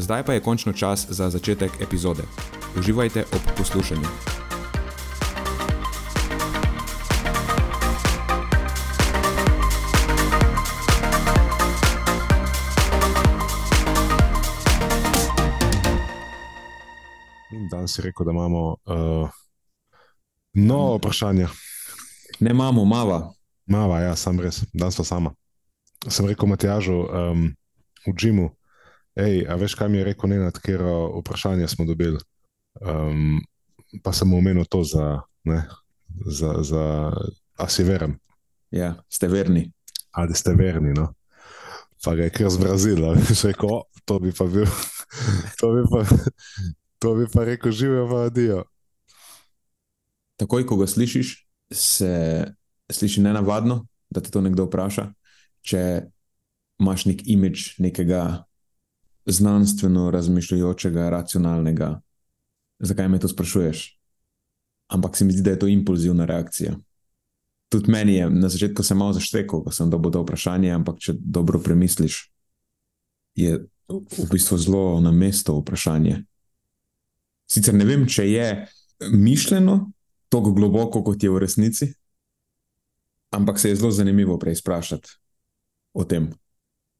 Zdaj pa je končno čas za začetek epizode. Uživajte ob poslušanju. Danes si rekel, da imamo uh, novo vprašanje. Ne imamo, mava. Mava, ja, sam res, danes pa sama. Sem rekel Matjažu um, v Džimu, Ej, a veš, kaj mi je rekel, ne na katero vprašanje smo dobili? Um, pa sem omenil to za, ne, za, za a si veren. Ja, ste verni. Ali ste verni, no. Pa ga je kar zbrazil, veš, rekel, to bi pa bil, to bi pa, to bi pa rekel, živijo v Adijo. Takoj, ko ga slišiš, se sliši nenavadno, da te to nekdo vpraša. Če imaš nek imič nekega znanstveno razmišljajočega, racionalnega. Zakaj me to sprašuješ? Ampak se mi zdi, da je to impulzivna reakcija. Tudi meni je na začetku se malo zaštekal, ko sem dobil to vprašanje, ampak če dobro premisliš, je v bistvu zelo na mesto vprašanje. Sicer ne vem, če je mišljeno tako globoko, kot je v resnici, ampak se je zelo zanimivo preizprašati o tem.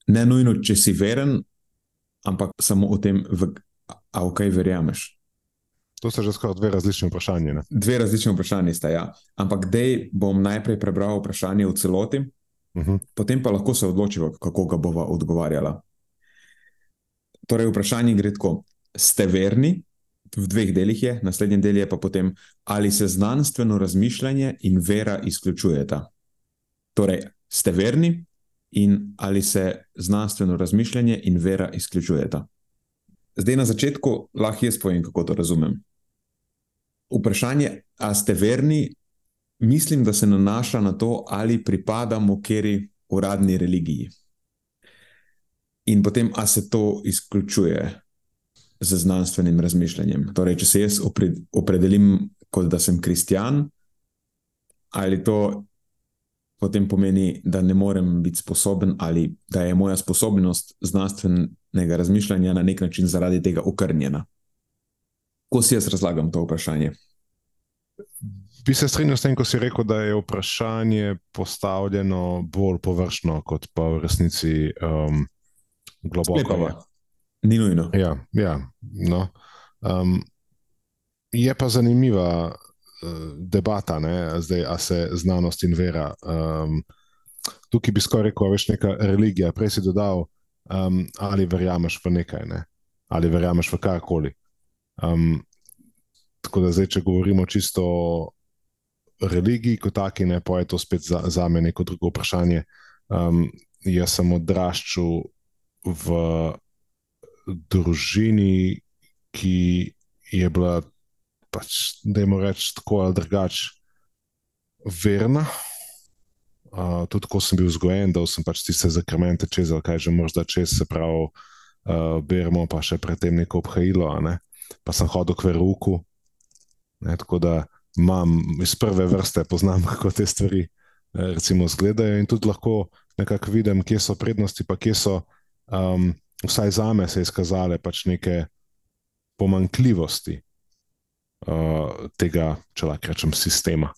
Ne nujno, če si veren, ampak samo o tem, v, a v kaj verjameš. To so že skoraj dve različni vprašanji. Ne? Dve različni vprašanji sta, ja. Ampak dej bom najprej prebral vprašanje v celoti, uh Mhm. -huh. potem pa lahko se odločiva, kako ga bova odgovarjala. Torej, vprašanje gre tako: ste verni? V dveh delih je, naslednji del je pa potem, ali se znanstveno razmišljanje in vera izključujeta. Torej, ste verni, in ali se znanstveno razmišljanje in vera izključujeta. Zdaj, na začetku, lahko jaz povem, kako to razumem. Vprašanje, ali ste verni, mislim, da se nanaša na to, ali pripadamo kjeri uradni religiji. In potem, ali se to izključuje z znanstvenim razmišljanjem. Torej, če se jaz opredelim kot da sem kristjan, ali to potem pomeni, da ne morem biti sposoben, ali da je moja sposobnost znanstvenega razmišljanja na nek način zaradi tega okrnjena. Ko si jaz razlagam to vprašanje? Bi se strinjal s tem, ko si rekel, da je vprašanje postavljeno bolj površno, kot pa v resnici um, globoko. Sklepava. Ni nujno. Ja, ja, no. um, je pa zanimiva debata, ne, zdaj, a se znanost in vera. Um, tukaj bi skoraj rekel, veš, neka religija. Prej si dodal, um, ali verjameš v nekaj, ne, ali verjameš v karkoli. Um, tako da zdaj, če govorimo čisto o religiji, kot taki, ne, pa je to spet za, za me neko drugo vprašanje. Um, jaz sem odraščal v družini, ki je bila pač, da jim rečem tako ali drugače, verna. Uh, tudi ko sem bil vzgojen, da sem pač tiste zakrmente čez, kaj že moraš da čez, se pravi, uh, beremo pa še predtem neko obhajilo, ne? pa sem hodil k veruku. Ne, tako da imam iz prve vrste, poznam, kako te stvari recimo izgledajo in tudi lahko nekako vidim, kje so prednosti, pa kje so, um, vsaj za me, se izkazale pač neke pomankljivosti uh, tega, če lahko rečem, sistema.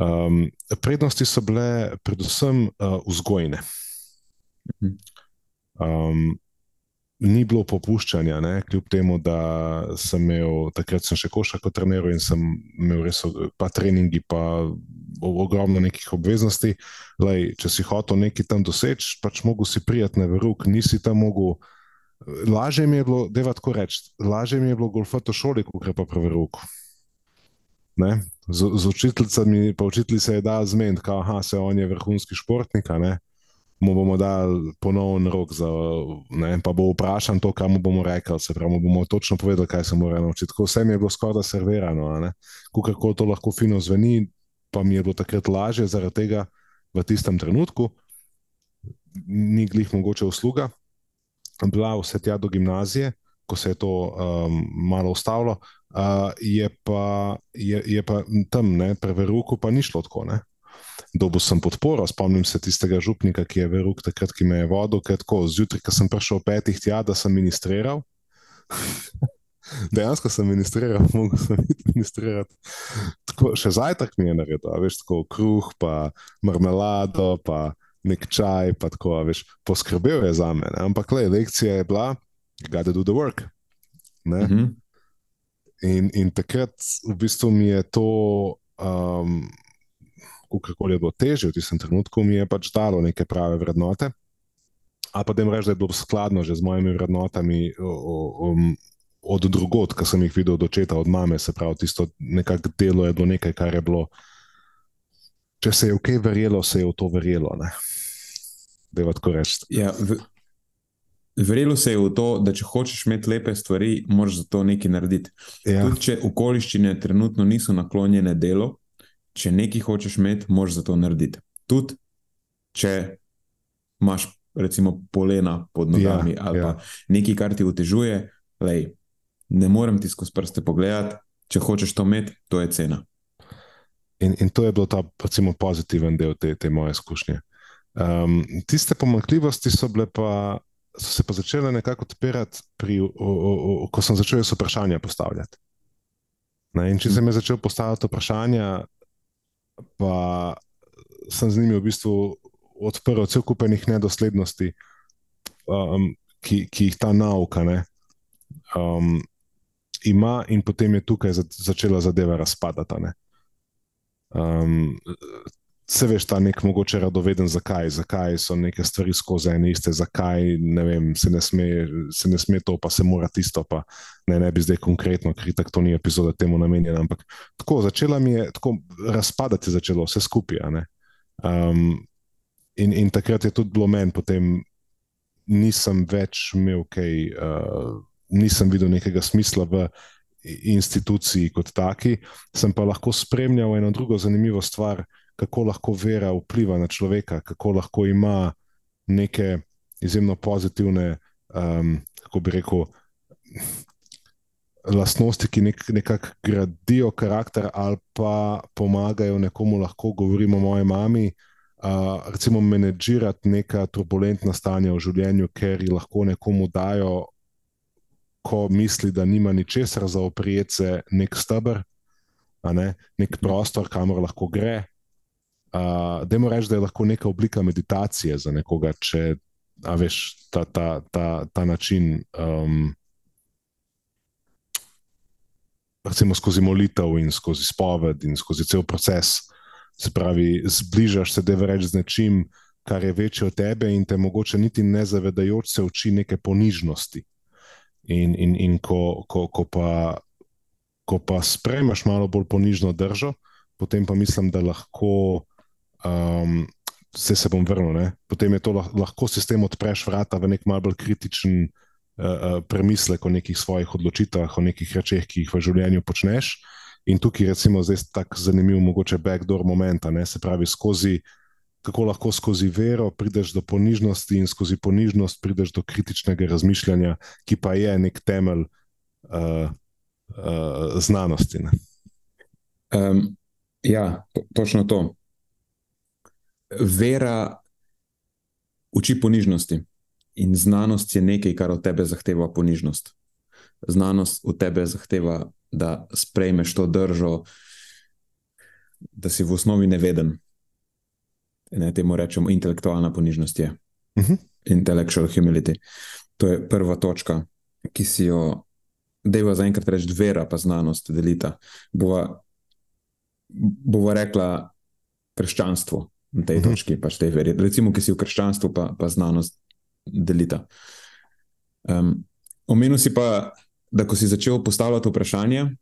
Um, prednosti so bile predvsem uh, vzgojne. Um, ni bilo popuščanja, ne? kljub temu, da sem imel takrat sem še košarko treniral in sem imel res pa treningi, pa ogromno nekih obveznosti. Lej, če si hotel nekaj tam doseči, pač mogo si prijeti na verug, nisi tam mogel. Lažje mi je bilo, da je tako reči, lažje mi je bilo golfati v šoli, kot pa pri veruku. Z, z učiteljicami, pa učitelji se je da zmeniti, da se on je vrhunski športnik, mu bomo dali ponovno rok, za, ne, pa bo vprašan to, kar mu bomo rekli. Se pravi, bomo točno povedali, kaj se mora naučiti. Vse mi je bilo skoraj da servirano, kako to lahko fino zveni, pa mi je bilo takrat lažje zaradi tega v tistem trenutku, ni glih mogoče usluga. Bila vse tja do gimnazije, ko se je to um, malo ustavilo, uh, je, pa, je, je pa tam, ne, preveruku, pa ni šlo tako. Ne. Dobil sem podporo, spomnim se tistega župnika, ki je verjel, takrat, ki me je vodil, ker tako zjutraj, ko sem prišel ob petih tja, da sem ministriral. Dejansko sem ministriral, mogel sem ministrirati. Tako, še zajtrk mi je naredil, veš, tako kruh, pa marmelado, pa nek čaj, pa tako, veš, poskrbel je za me. Ampak, le, lekcija je bila, gotta do the work. Mm -hmm. in, in takrat v bistvu mi je to. Um, kako je bilo težje v tistem trenutku, mi je pač dalo neke prave vrednote. Ali pa da jim rečem, da je bilo skladno že z mojimi vrednotami um, od drugot, ki sem jih videl od očeta, od mame, se pravi, tisto nekako delo je bilo nekaj, kar je bilo. Če se je v kaj verjelo, se je v to verjelo. Da je tako reči. Ja, verjelo se je v to, da če hočeš imeti lepe stvari, moraš za to nekaj narediti. Ja. Tudi če okoliščine trenutno niso naklonjene delu, če nekaj hočeš imeti, moraš za to narediti. Tudi če imaš, recimo, polena pod nogami ja, ali ja. pa nekaj, kar ti otežuje, lej, ne morem ti skozi prste pogledati, če hočeš to imeti, to je cena. In, in to je bil ta recimo, pozitiven del te, te moje izkušnje. Um, tiste pomankljivosti so, pa, so se pa začele nekako odpirati, pri, o, o, o, ko sem začel vprašanja postavljati. Ne, in če sem začel postavljati vprašanja, pa sem z njimi v bistvu odprl cel kup enih nedoslednosti, um, ki, ki jih ta nauka ne, um, ima, in potem je tukaj začela zadeva razpadati. Um, Se veš, ta nek mogoče radoveden, zakaj, zakaj so neke stvari skozi ene iste, zakaj vem, se, ne sme, se ne sme to, pa se mora tisto. Pa, ne, ne bi zdaj konkretno, ker tako to ni epizoda temu namenjena. Ampak tako, začela mi je tako razpadati, začelo vse skupaj. Um, in, in takrat je tudi bilo meni, potem nisem več imel kaj, uh, nisem videl nekega smisla v instituciji kot taki, sem pa lahko spremljal eno drugo zanimivo stvar kako lahko vera vpliva na človeka, kako lahko ima neke izjemno pozitivne, um, kako bi rekel, lastnosti, ki nek, nekako gradijo karakter ali pa pomagajo nekomu, lahko govorimo o moji mami. Uh, recimo, menedžirati neka turbulentna stanja v življenju, ker jih lahko nekomu dajo, ko misli, da nima ničesar za oprijeti, nek stebr, ne? nek prostor, kamor lahko gre, Uh, Dajmo reči, da je lahko neka oblika meditacije za nekoga, če veš ta, ta, ta, ta način. Um, recimo skozi molitev in skozi spoved in skozi cel proces, se pravi, zbližaš se, da rečeš z nečim, kar je večje od tebe in te mogoče niti ne zavedajoč se uči neke ponižnosti. In, in, in ko, ko, ko, pa, ko pa sprejmeš malo bolj ponižno držo, potem pa mislim, da lahko um, se, se bom vrnil. Ne? Potem je to lahko sistem odpreš vrata v nek malce bolj kritičen uh, premislek o nekih svojih odločitvah, o nekih rečeh, ki jih v življenju počneš. In tukaj recimo zdaj tako zanimiv, mogoče backdoor moment, se pravi skozi. Kako lahko skozi vero prideš do ponižnosti, in skozi ponižnost prideš do kritičnega razmišljanja, ki pa je nek temelj uh, uh, znanosti. Um, ja, to, točno to vera uči ponižnosti in znanost je nekaj, kar od tebe zahteva ponižnost. Znanost od tebe zahteva, da sprejmeš to držo, da si v osnovi neveden. Ne, temu rečemo intelektualna ponižnost. Je. Uh mhm. -huh. Intellectual humility. To je prva točka, ki si jo, da je zaenkrat reči, vera pa znanost delita. Bova, bova rekla krščanstvo na tej uh mhm. -huh. točki, pač tej veri. Recimo, ki si v krščanstvu, pa, pa znanost delita. Um, omenil si pa, da ko si začel postavljati vprašanje,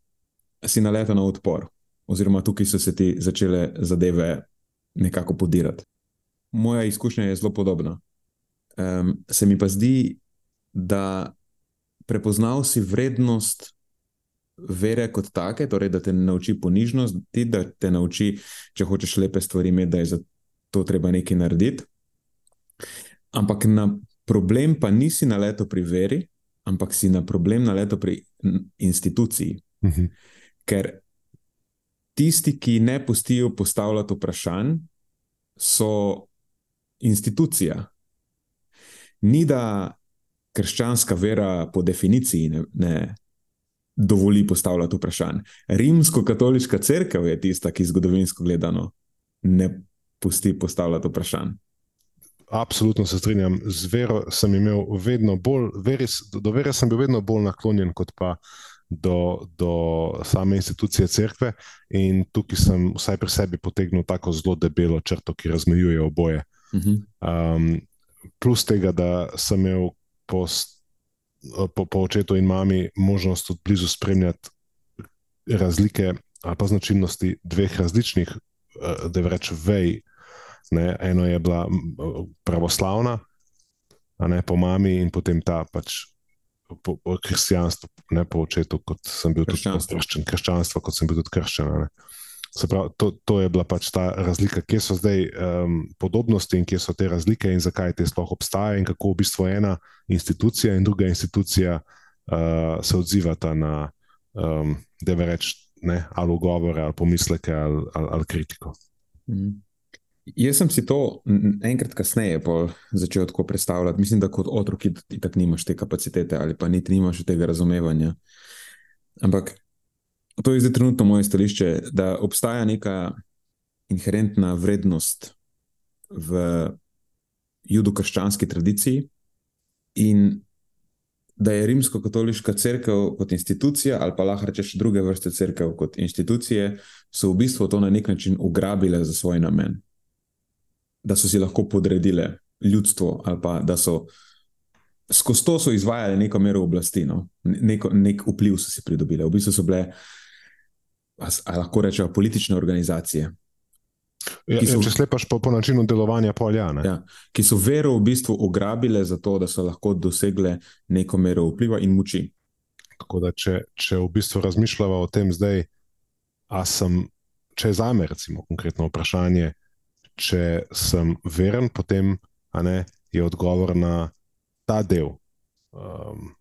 si naletel na odpor, oziroma tukaj so se ti začele zadeve nekako podirati. Moja izkušnja je zelo podobna. Um, se mi pa zdi, da prepoznal si vrednost vere kot take, torej da te nauči ponižnost, da te nauči, če hočeš lepe stvari imeti, da je za to treba nekaj narediti. Ampak na problem pa nisi naletel pri veri, ampak si na problem naletel pri instituciji. Uh mhm. -huh. Ker tisti, ki ne pustijo postavljati vprašanj, so institucija. Ni da krščanska vera po definiciji ne, ne dovoli postavljati vprašanj. Rimsko-katoliška crkva je tista, ki zgodovinsko gledano ne pusti postavljati vprašanj. Absolutno se strinjam. Z vero sem imel vedno bolj, veri, do vere sem bil vedno bolj naklonjen kot pa do, do same institucije crkve. In tukaj sem vsaj pri sebi potegnil tako zelo debelo črto, ki razmejuje oboje. Uh -huh. um, plus tega, da sem imel po, po, po očetu in mami možnost od blizu spremljati razlike ali pa značilnosti dveh različnih, eh, da rečem, vej. Ne, eno je bila pravoslavna, ne, po mami, in potem ta pač po, po kristjanstvu, ne po očetu, kot sem bil tudi krščan, krščanstvo, kot sem bil tudi krščan. Pravi, to, to je bila pač ta razlika, kje so zdaj um, podobnosti in kje so te razlike, in zakaj te sploh obstajajo, in kako v bistvu ena institucija in druga institucija uh, se odzivata na, um, da bi reč, ne, ali ugovore, ali pomisleke, ali, ali, ali kritiko. Mm. Jaz sem si to enkrat kasneje začel tako predstavljati. Mislim, da kot otrok ti tako nimaš te kapacitete ali pa niti nimaš tega razumevanja. Ampak to je zdaj trenutno moje stališče, da obstaja neka inherentna vrednost v judo-krščanski tradiciji in da je rimsko-katoliška crkva kot institucija, ali pa lahko rečeš druge vrste crkve kot institucije, so v bistvu to na nek način ugrabile za svoj namen. Da so si lahko podredile ljudstvo, ali pa da so skozi to so izvajali neko mero oblasti, no? neko, nek vpliv so si pridobile. V bistvu so bile ali lahko rečemo, politične organizacije. Ja, so, če slepaš po, po načinu delovanja polja. Ja, ki so vero v bistvu ugrabile za to, da so lahko dosegle neko mero vpliva in moči. Tako da, če, če v bistvu razmišljamo o tem zdaj, a sem, če je za me, recimo, konkretno vprašanje, če sem veren, potem ne, je odgovor na ta del, um,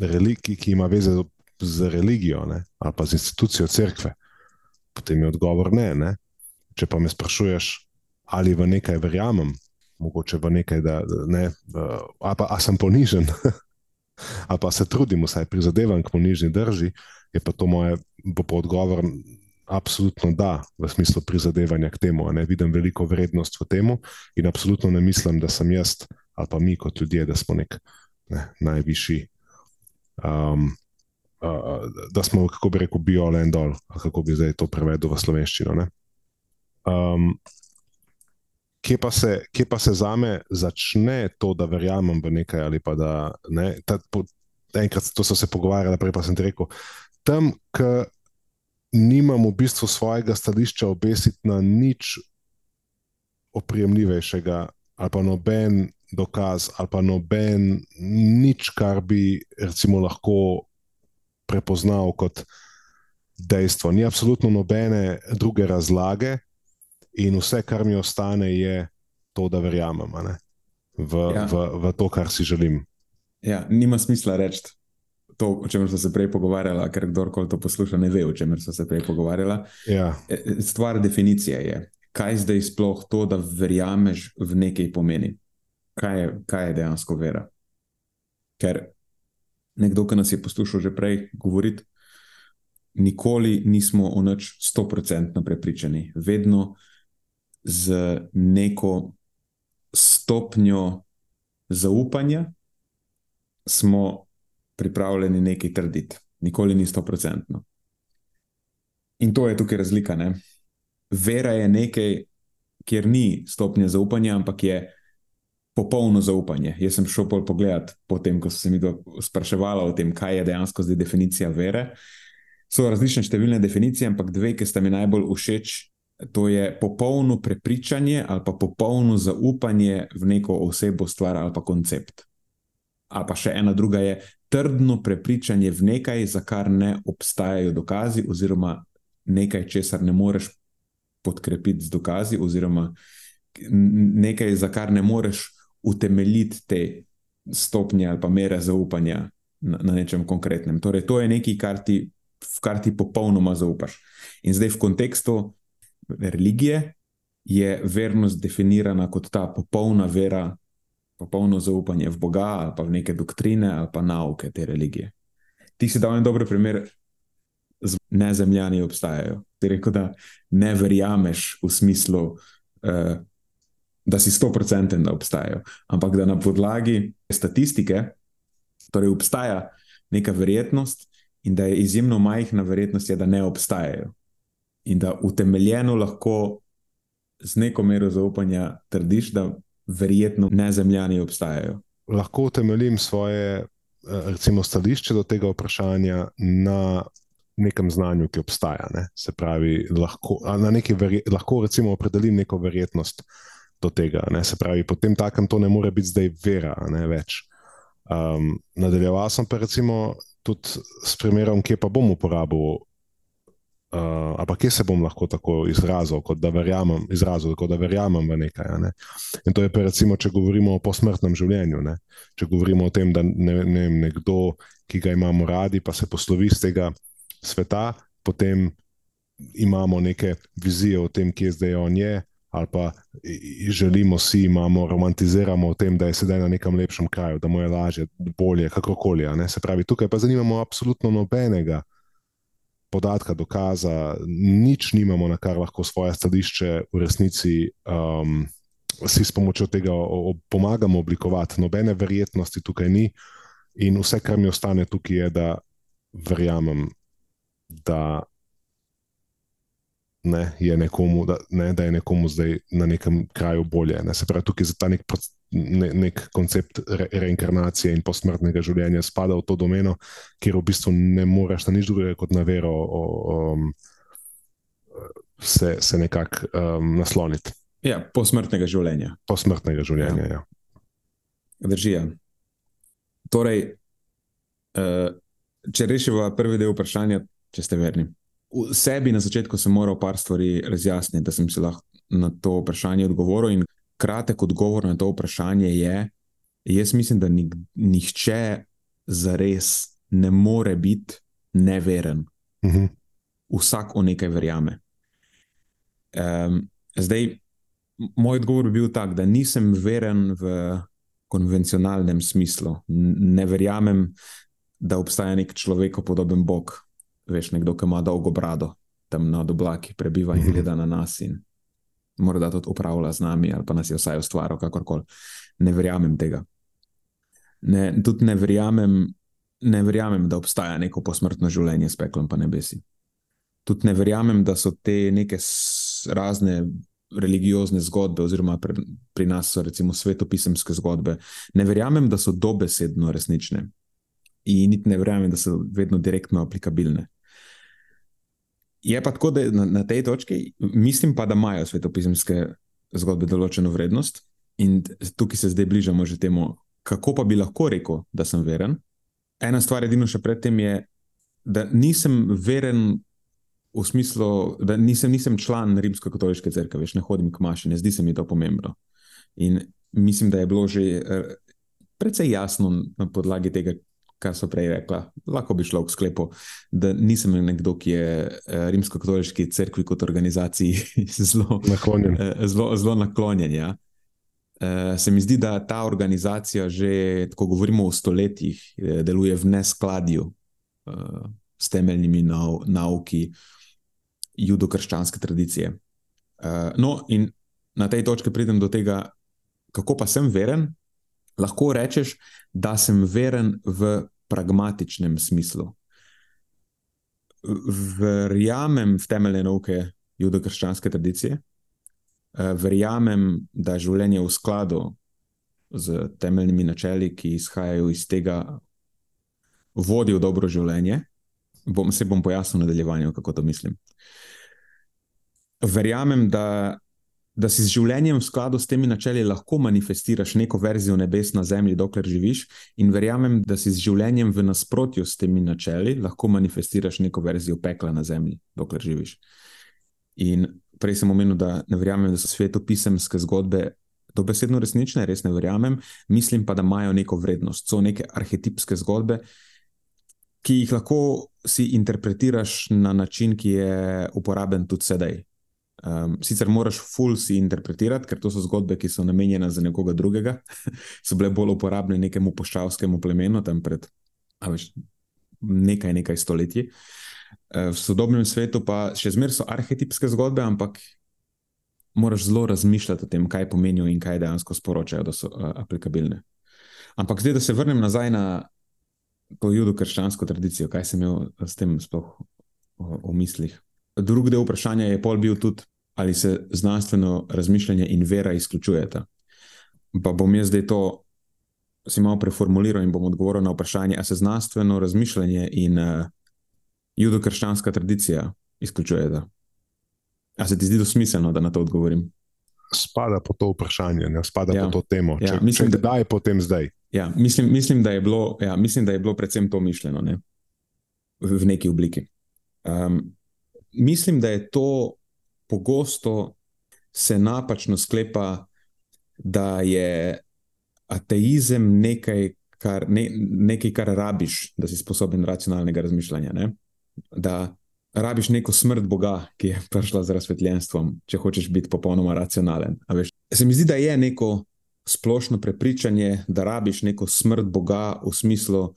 religi, ki ima veze z religijo ne, ali pa z institucijo crkve potem je odgovor ne, ne. Če pa me sprašuješ, ali v nekaj verjamem, mogoče v nekaj, da ne, ali pa sem ponižen, ali pa se trudim, vsaj prizadevam k ponižni drži, je pa to moje, odgovor. Absolutno da, v smislu prizadevanja k temu. Ne vidim veliko vrednost v tem in absolutno ne mislim, da sem jaz ali pa mi kot ljudje, da smo nek ne, najvišji um, da smo, kako bi rekel, bio and all, kako bi zdaj to prevedel v slovenščino. Um, kje, pa se, kje pa se za me začne to, da verjamem v nekaj ali pa da ne? Ta, po, enkrat to so se pogovarjali, prej pa sem ti rekel, tam, ker nimam v bistvu svojega stališča obesiti na nič oprijemljivejšega ali pa noben. Dokaz ali pa noben, nič, kar bi recimo lahko prepoznal kot dejstvo. Ni absolutno nobene druge razlage, in vse, kar mi ostane, je to, da verjamem v, ja. v, v to, kar si želim. Ja, nima smisla reči to, o čemer smo se prej pogovarjali, ker kdorkoli to posluša, ne ve, o čemer smo se prej pogovarjali. Ja. E, e, stvar definicije je, kaj zdaj sploh to, da verjameš v nekaj pomeni. Kaj je, kaj je dejansko vera? Ker nekdo, ki nas je poslušal že prej govoriti, nikoli nismo o nič stoprocentno prepričani. Vedno z neko stopnjo zaupanja smo pripravljeni nekaj trditi, nikoli ni sto procentno. In to je tukaj razlika. Ne? Vera je nekaj, kjer ni stopnja zaupanja, ampak je popolno zaupanje. Jaz sem šel pogledat, potem, ko sem se spraševal o tem, kaj je dejansko zdaj definicija vere. So različne številne definicije, ampak dve, ki sta mi najbolj všeč, to je popolno prepričanje ali pa popolno zaupanje v neko osebo, stvar ali pa koncept. Ali pa še ena druga je trdno prepričanje v nekaj, za kar ne obstajajo dokazi, oziroma nekaj, česar ne moreš podkrepiti z dokazi, oziroma nekaj, za kar ne moreš utemeljiti te stopnje ali pa mere zaupanja na, na nečem konkretnem. Torej, to je nekaj, kar ti, v kar ti popolnoma zaupaš. In zdaj v kontekstu religije je vernost definirana kot ta popolna vera, popolno zaupanje v Boga ali pa v neke doktrine ali pa nauke te religije. Ti si dal en dober primer, z nezemljani obstajajo. Ti rekel, da ne verjameš v smislu, uh, da si sto procenten, da obstajajo, ampak da na podlagi statistike, torej obstaja neka verjetnost in da je izjemno majhna verjetnost, je, da ne obstajajo. In da utemeljeno lahko z neko mero zaupanja trdiš, da verjetno nezemljani obstajajo. Lahko utemeljim svoje eh, recimo, stališče do tega vprašanja na nekem znanju, ki obstaja. Ne? Se pravi, lahko, lahko recimo opredelim neko verjetnost do tega. Ne? Se pravi, potem takem to ne more biti zdaj vera, ne več. Um, nadaljeval sem pa recimo tudi s primerom, kje pa bom uporabil Uh, ampak kje se bom lahko tako izrazil, kot da verjamem, izrazil, kot da verjamem v nekaj. Ne? In to je, pa, recimo, če govorimo o posmrtnem življenju. Ne? Če govorimo o tem, da ne, ne nekdo, ki ga imamo radi, pa se poslovi iz tega sveta, potem imamo neke vizije o tem, kje zdaj on je. Ali pa želimo si, imamo, romantiziramo o tem, da je sedaj na nekem lepšem kraju, da mu je lažje, bolje, kakorkoli. Se pravi, tukaj pa zanimamo absolutno nobenega podatka, dokaza, nič nimamo, na kar lahko svoje stališče v resnici um, si s pomočjo tega pomagamo oblikovati. Nobene verjetnosti tukaj ni, in vse, kar mi ostane tukaj, je, da verjamem, da ne, je, nekomu, da, ne, da je nekomu zdaj na nekem kraju bolje. Ne. Se pravi, tukaj je ta nek, ne, nek koncept re, reinkarnacije in posmrtnega življenja spada v to domeno, kjer v bistvu ne moreš na nič drugega kot na vero o, o, se, se nekako um, nasloniti. Ja, posmrtnega življenja. Posmrtnega življenja, ja. ja. Držijo. Torej, uh, če rešiva prvi del vprašanja, če ste verni v sebi na začetku sem moral par stvari razjasniti, da sem si lahko na to vprašanje odgovoril. In kratek odgovor na to vprašanje je, jaz mislim, da nihče za res ne more biti neveren. Uh mhm. -huh. Vsak v nekaj verjame. Um, zdaj, moj odgovor bi bil tak, da nisem veren v konvencionalnem smislu. Ne verjamem, da obstaja nek človekopodoben Bog, veš, nekdo, ki ima dolgo brado, tam na oblaki prebiva in mhm. gleda na nas in morda tudi upravlja z nami ali pa nas je vsaj ustvaril, kakorkoli. Ne verjamem tega. Ne, tudi ne verjamem, ne verjamem, da obstaja neko posmrtno življenje s peklom pa nebesi. Tudi ne verjamem, da so te neke razne religiozne zgodbe, oziroma pri, pri nas so recimo svetopisemske zgodbe, ne verjamem, da so dobesedno resnične. In niti ne verjamem, da so vedno direktno aplikabilne. Je pa tako, da na, na tej točki mislim, pa, da imajo svetopisemske zgodbe določeno vrednost, in tukaj se zdaj bližamo že temu, kako pa bi lahko rekel, da sem veren. Ena stvar, edino še predtem, je, da nisem veren v smislu, da nisem, nisem član rimsko-katoliške crkve, več ne hodim k maši, ne zdi se mi to pomembno. In mislim, da je bilo že eh, precej jasno na podlagi tega, kar so prej rekla. Lahko bi šlo v sklepu, da nisem nekdo, ki je eh, rimsko-katoliški crkvi kot organizaciji zelo naklonjen. Eh, zelo, zelo naklonjen ja. Eh, se mi zdi, da ta organizacija že, ko govorimo o stoletjih, deluje v neskladju s temeljnimi nau, nauki judo-krščanske tradicije. No, in na tej točki pridem do tega, kako pa sem veren. Lahko rečeš, da sem veren v pragmatičnem smislu. Verjamem v temeljne nauke judo-krščanske tradicije, eh, verjamem, da je življenje v skladu z temeljnimi načeli, ki izhajajo iz tega, vodi v dobro življenje. Bom, se bom pojasnil v nadaljevanju, kako to mislim. Verjamem, da da si z življenjem v skladu s temi načeli lahko manifestiraš neko verzijo nebes na zemlji, dokler živiš, in verjamem, da si z življenjem v nasprotju s temi načeli lahko manifestiraš neko verzijo pekla na zemlji, dokler živiš. In prej sem omenil, da ne verjamem, da so svetopisemske zgodbe dobesedno resnične, res ne verjamem, mislim pa, da imajo neko vrednost, so neke arhetipske zgodbe. Ki jih lahko si interpretiraš na način, ki je uporaben tudi sedaj, Um, sicer moraš full si interpretirati, ker to so zgodbe, ki so namenjene za nekoga drugega, so bile bolj uporabne nekemu poščavskemu plemenu tam pred veš, nekaj, nekaj stoletji. Uh, v sodobnem svetu pa še zmeraj so arhetipske zgodbe, ampak moraš zelo razmišljati o tem, kaj pomenijo in kaj dejansko sporočajo, da so uh, aplikabilne. Ampak zdaj, da se vrnem nazaj na to judo-krščansko tradicijo, kaj sem imel s tem sploh v mislih. Drugi del vprašanja je pol bil tudi, ali se znanstveno razmišljanje in vera izključujeta. Pa bom jaz zdaj to si malo preformuliral in bom odgovoril na vprašanje, ali se znanstveno razmišljanje in uh, judo-krščanska tradicija izključujeta. Ali se ti zdi dosmiselno, da na to odgovorim? Spada po to vprašanje, ne spada ja. po to temo. Ja, če, mislim, če da je potem zdaj. Ja, mislim, mislim, da bilo, ja, mislim, da je bilo predvsem to mišljeno ne? v, v neki obliki. Um, mislim, da je to pogosto se napačno sklepa, da je ateizem nekaj, kar, ne, nekaj, kar rabiš, da si sposoben racionalnega razmišljanja. Ne? Da rabiš neko smrt Boga, ki je prišla z razsvetljenstvom, če hočeš biti popolnoma racionalen. Se mi zdi, da je neko splošno prepričanje, da rabiš neko smrt Boga v smislu,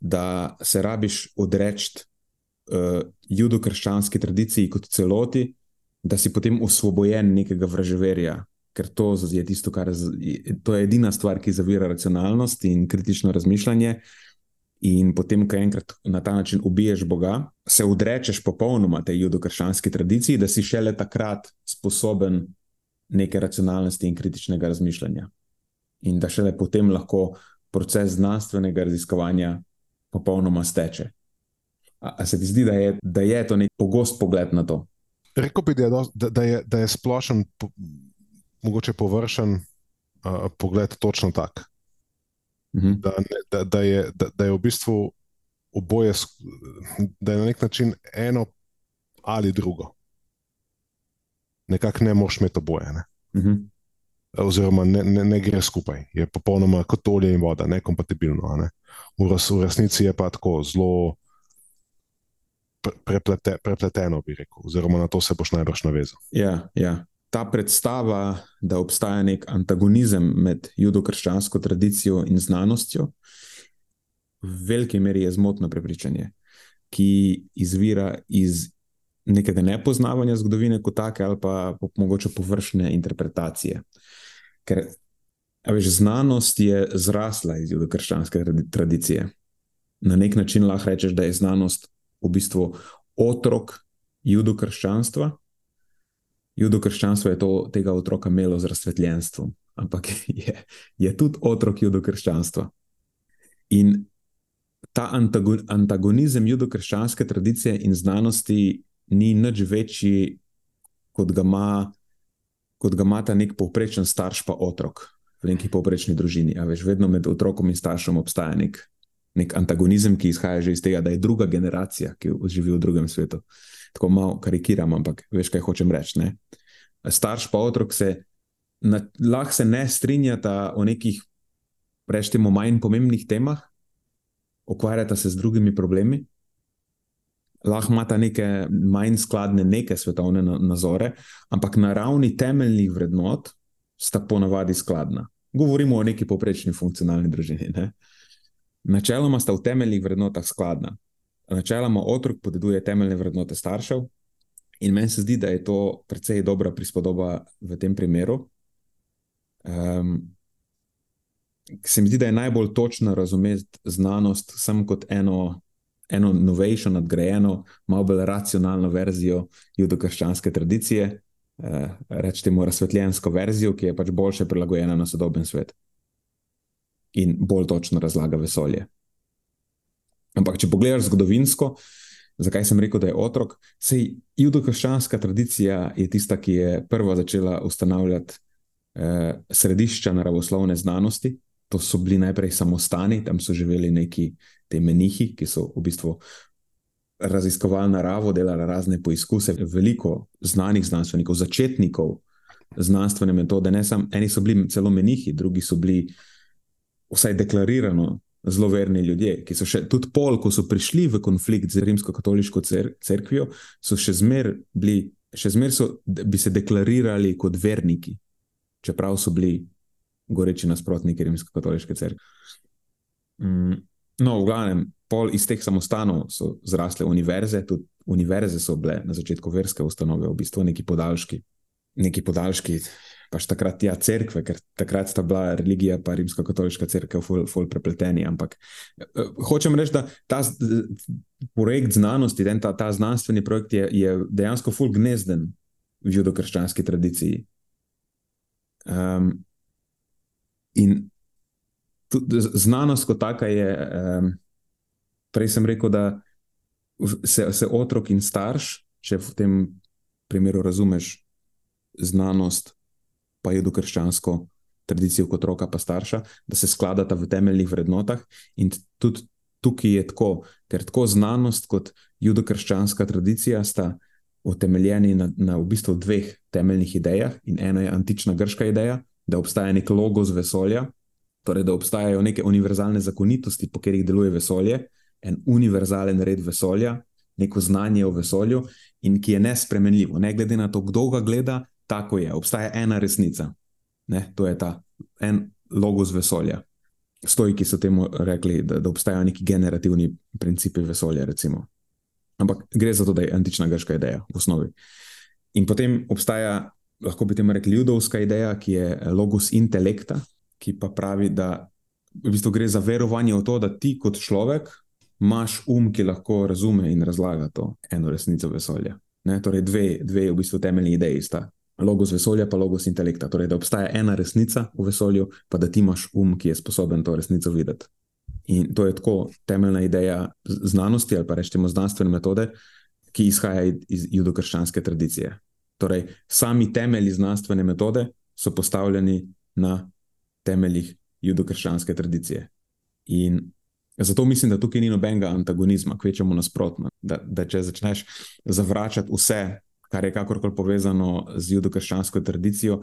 da se rabiš odreči uh, judo-krščanski tradiciji kot celoti, da si potem osvobojen nekega vraževerja, ker to je tisto, kar je, to je edina stvar, ki zavira racionalnost in kritično razmišljanje. In potem, ko enkrat na ta način ubiješ Boga, se odrečeš popolnoma tej judo-krščanski tradiciji, da si šele takrat sposoben neke racionalnosti in kritičnega razmišljanja. In da šele potem lahko proces znanstvenega raziskovanja popolnoma steče. Ali se ti zdi, da je, da je to nek pogost pogled na to? Rekl bi, da je, da, da je, da je splošen, po, mogoče površen uh, pogled točno tak. Uh mhm. da, da, da, je, da, da je v bistvu oboje, da je na nek način eno ali drugo. Nekako ne moš imeti oboje. Ne? Uh mhm. Oziroma, ne, ne, ne gre skupaj, je popolnoma kot olje in voda, nekompatibilno. Ne? V, res, v resnici je pa tako zelo preplete, prepleteno, bi rekel, oziroma na to se boš najbrž navezal. Ja, ja. Ta predstava, da obstaja nek antagonizem med judo-krščansko tradicijo in znanostjo, v veliki meri je zmotno prepričanje, ki izvira iz nekega nepoznavanja zgodovine kot take, ali pa mogoče površne interpretacije. Ker veš, znanost je zrasla iz judo-krščanske tradicije. Na nek način lahko rečeš, da je znanost v bistvu otrok judo-krščanstva. Judo-krščanstvo je to, tega otroka imelo z razsvetljenstvom, ampak je, je tudi otrok judo-krščanstva. In ta antagonizem judo-krščanske tradicije in znanosti ni nič večji, kot ga ima. Kot ga ima ta nek povprečen starš, pa otrok v neki povprečni družini. A veš, vedno med otrokom in staršem obstaja nek nek antagonizem, ki izhaja že iz tega, da je druga generacija, ki živi v drugem svetu. Tako malo karikiram, ampak veš, kaj hočem reči. Ne? Starš pa otrok se lahko se ne strinjata o nekih, rečemo, manj pomembnih temah, ukvarjata se z drugimi problemi. Lahko imata neke manj skladne, neke svetovne nazore, ampak na ravni temeljnih vrednot sta ponavadi skladna. Govorimo o neki poprečni funkcionalni družini. Ne? Načeloma sta v temeljnih vrednotah skladna. Načeloma otrok podeduje temeljne vrednote staršev, in meni se zdi, da je to precej dobra prispodoba v tem primeru. Um, se mi zdi, da je najbolj točno razumeti znanost samo kot eno, eno novejšo, nadgrajeno, malo bolj racionalno verzijo judokrščanske tradicije, eh, rečemo razsvetljensko verzijo, ki je pač boljše prilagojena na sodoben svet in bolj točno razlaga vesolje. Ampak, če pogledaš zgodovinsko, zakaj sem rekel, da je otrok, sej judokrščanska tradicija je tista, ki je prva začela ustanavljati eh, središča naravoslovne znanosti. To so bili najprej samostani, tam so živeli neki te menihi, ki so v bistvu raziskovali naravo, delali razne poizkuse. Veliko znanih znanstvenikov, začetnikov znanstvene metode, ne samo eni so bili celo menihi, drugi so bili vsaj deklarirano zelo verni ljudje, ki so še tudi pol, ko so prišli v konflikt z rimsko-katoliško cerkvijo, so še zmeraj še zmeraj so bi se deklarirali kot verniki čeprav so bili goreči nasprotniki rimsko-katoliške crkve. Mm, no, v glavnem, pol iz teh samostanov so zrasle univerze, tudi univerze so bile na začetku verske ustanove, v bistvu neki podaljški. Neki podaljški, pač takrat ja, cerkve, ker takrat sta bila religija in rimsko-katoliška crkva ful, ful prepleteni. Ampak eh, hočem reči, da ta projekt znanosti, ta, ta znanstveni projekt je, je dejansko ful gnezden v judokrščanski tradiciji. Um, in tudi znanost, kot taka, je. Um, prej sem rekel, da se, se otrok in starš, če v tem primeru razumeš znanost, pa je dokrščansko tradicijo kot otroka, pa starša, da se skladata v temeljnih vrednotah. In tudi tukaj je tako, ker tako znanost kot judokrščanska tradicija sta utemeljeni na, na v bistvu dveh temeljnih idejah. In ena je antična grška ideja, da obstaja nek logos vesolja, torej da obstajajo neke univerzalne zakonitosti, po katerih deluje vesolje, en univerzalen red vesolja, neko znanje o vesolju, in ki je nespremenljivo. Ne glede na to, kdo ga gleda, tako je. Obstaja ena resnica. Ne? To je ta en logos vesolja. Stojki so temu rekli, da, da obstajajo neki generativni principi vesolja. Recimo. Ampak gre za to, da je antična grška ideja v osnovi. In potem obstaja, lahko bi temu rekli, judovska ideja, ki je logos intelekta, ki pa pravi, da v bistvu gre za verovanje v to, da ti kot človek imaš um, ki lahko razume in razlaga to eno resnico vesolja. Ne? Torej, dve, dve v bistvu temeljni ideji sta. Logos vesolja, pa logos intelekta. Torej, da obstaja ena resnica v vesolju, pa da ti imaš um, ki je sposoben to resnico videti. In to je tako temeljna ideja znanosti ali pa rečemo znanstvene metode, ki izhaja iz judokrščanske tradicije. Torej, sami temelji znanstvene metode so postavljeni na temeljih judokrščanske tradicije. In zato mislim, da tukaj ni nobenega antagonizma, kvečemo nasprotno. Da, da če začneš zavračati vse, kar je kakorkoli povezano z judokrščansko tradicijo,